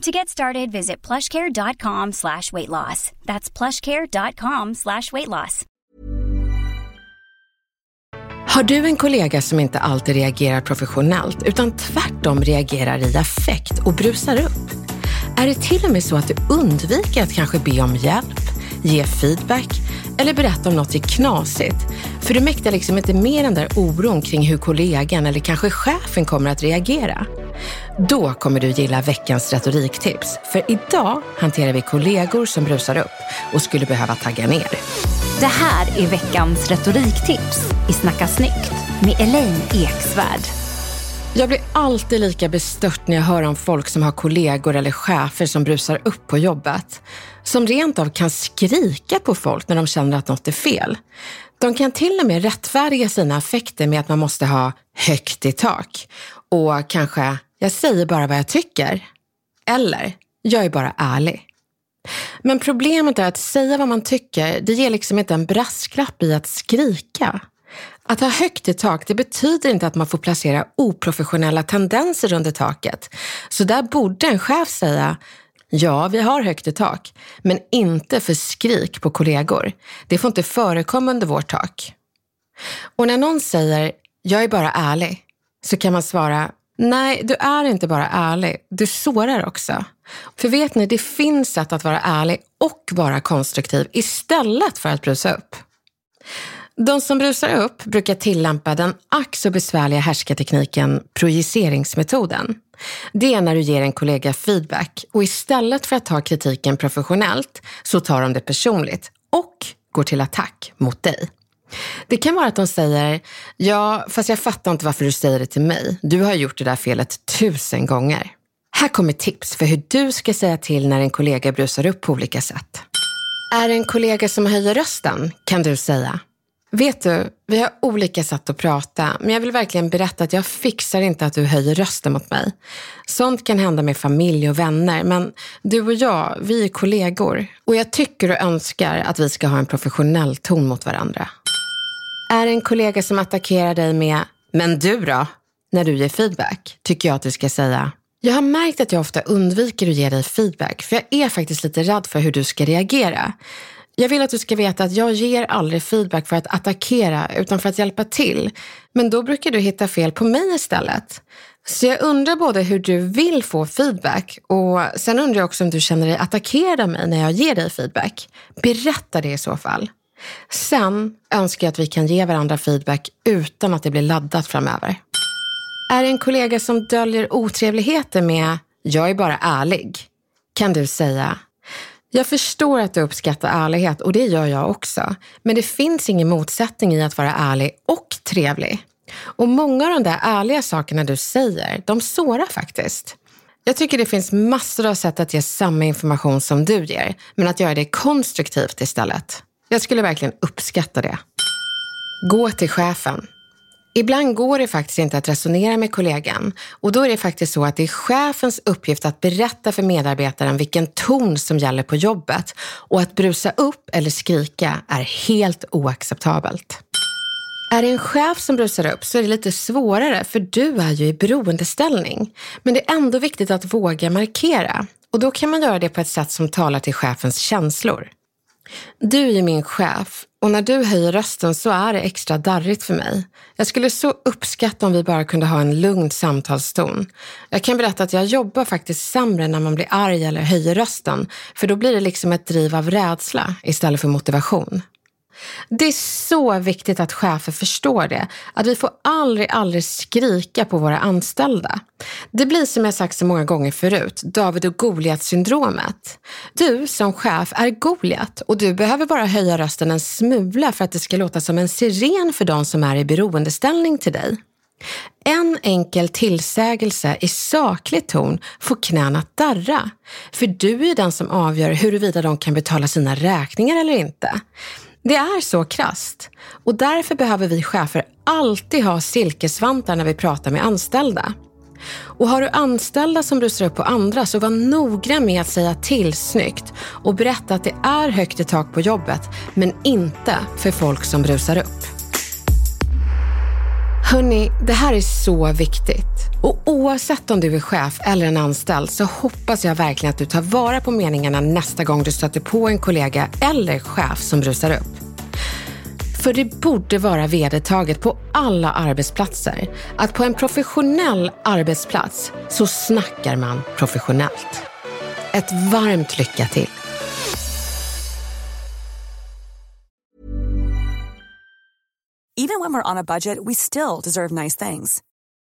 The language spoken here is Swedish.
To get started, visit plushcare.com slash weight loss. That's plushcare.com slash weight loss. Har du en kollega som inte alltid reagerar professionellt utan tvärtom reagerar i affekt och brusar upp? Är det till och med så att du undviker att kanske be om hjälp, ge feedback eller berätta om något är knasigt? För du mäktar liksom inte med den där oron kring hur kollegan eller kanske chefen kommer att reagera. Då kommer du gilla veckans retoriktips. För idag hanterar vi kollegor som brusar upp och skulle behöva tagga ner. Det här är veckans retoriktips i Snacka snyggt med Elaine Eksvärd. Jag blir alltid lika bestört när jag hör om folk som har kollegor eller chefer som brusar upp på jobbet. Som rent av kan skrika på folk när de känner att något är fel. De kan till och med rättfärdiga sina affekter med att man måste ha högt i tak. Och kanske, jag säger bara vad jag tycker. Eller, jag är bara ärlig. Men problemet är att säga vad man tycker, det ger liksom inte en brasklapp i att skrika. Att ha högt i tak, det betyder inte att man får placera oprofessionella tendenser under taket. Så där borde en chef säga, ja, vi har högt i tak, men inte för skrik på kollegor. Det får inte förekomma under vårt tak. Och när någon säger, jag är bara ärlig, så kan man svara, nej, du är inte bara ärlig, du sårar också. För vet ni, det finns sätt att vara ärlig och vara konstruktiv istället för att brusa upp. De som brusar upp brukar tillämpa den ack så besvärliga härskartekniken projiceringsmetoden. Det är när du ger en kollega feedback och istället för att ta kritiken professionellt så tar de det personligt och går till attack mot dig. Det kan vara att de säger, ja, fast jag fattar inte varför du säger det till mig. Du har gjort det där felet tusen gånger. Här kommer tips för hur du ska säga till när en kollega brusar upp på olika sätt. Är det en kollega som höjer rösten kan du säga, Vet du, vi har olika sätt att prata, men jag vill verkligen berätta att jag fixar inte att du höjer rösten mot mig. Sånt kan hända med familj och vänner, men du och jag, vi är kollegor. Och jag tycker och önskar att vi ska ha en professionell ton mot varandra. Är det en kollega som attackerar dig med “men du då?” när du ger feedback, tycker jag att du ska säga jag har märkt att jag ofta undviker att ge dig feedback, för jag är faktiskt lite rädd för hur du ska reagera. Jag vill att du ska veta att jag ger aldrig feedback för att attackera utan för att hjälpa till. Men då brukar du hitta fel på mig istället. Så jag undrar både hur du vill få feedback och sen undrar jag också om du känner dig attackerad av mig när jag ger dig feedback. Berätta det i så fall. Sen önskar jag att vi kan ge varandra feedback utan att det blir laddat framöver. Är det en kollega som döljer otrevligheter med “jag är bara ärlig” kan du säga jag förstår att du uppskattar ärlighet och det gör jag också. Men det finns ingen motsättning i att vara ärlig och trevlig. Och många av de där ärliga sakerna du säger, de sårar faktiskt. Jag tycker det finns massor av sätt att ge samma information som du ger, men att göra det konstruktivt istället. Jag skulle verkligen uppskatta det. Gå till chefen. Ibland går det faktiskt inte att resonera med kollegan och då är det faktiskt så att det är chefens uppgift att berätta för medarbetaren vilken ton som gäller på jobbet och att brusa upp eller skrika är helt oacceptabelt. Är det en chef som brusar upp så är det lite svårare för du är ju i beroendeställning. Men det är ändå viktigt att våga markera och då kan man göra det på ett sätt som talar till chefens känslor. Du är ju min chef och när du höjer rösten så är det extra darrigt för mig. Jag skulle så uppskatta om vi bara kunde ha en lugn samtalston. Jag kan berätta att jag jobbar faktiskt sämre när man blir arg eller höjer rösten, för då blir det liksom ett driv av rädsla istället för motivation. Det är så viktigt att chefer förstår det, att vi får aldrig, aldrig skrika på våra anställda. Det blir som jag sagt så många gånger förut, David och Goliat-syndromet. Du som chef är Goliat och du behöver bara höja rösten en smula för att det ska låta som en siren för de som är i beroendeställning till dig. En enkel tillsägelse i saklig ton får knäna att darra. För du är den som avgör huruvida de kan betala sina räkningar eller inte. Det är så krast. Och därför behöver vi chefer alltid ha silkesvantar när vi pratar med anställda. Och har du anställda som rusar upp på andra så var noggrann med att säga till snyggt och berätta att det är högt i tak på jobbet, men inte för folk som brusar upp. Hörni, det här är så viktigt. Och oavsett om du är chef eller en anställd så hoppas jag verkligen att du tar vara på meningarna nästa gång du stöter på en kollega eller chef som brusar upp. För det borde vara vedertaget på alla arbetsplatser att på en professionell arbetsplats så snackar man professionellt. Ett varmt lycka till! Even when we're on a budget we still deserve nice things.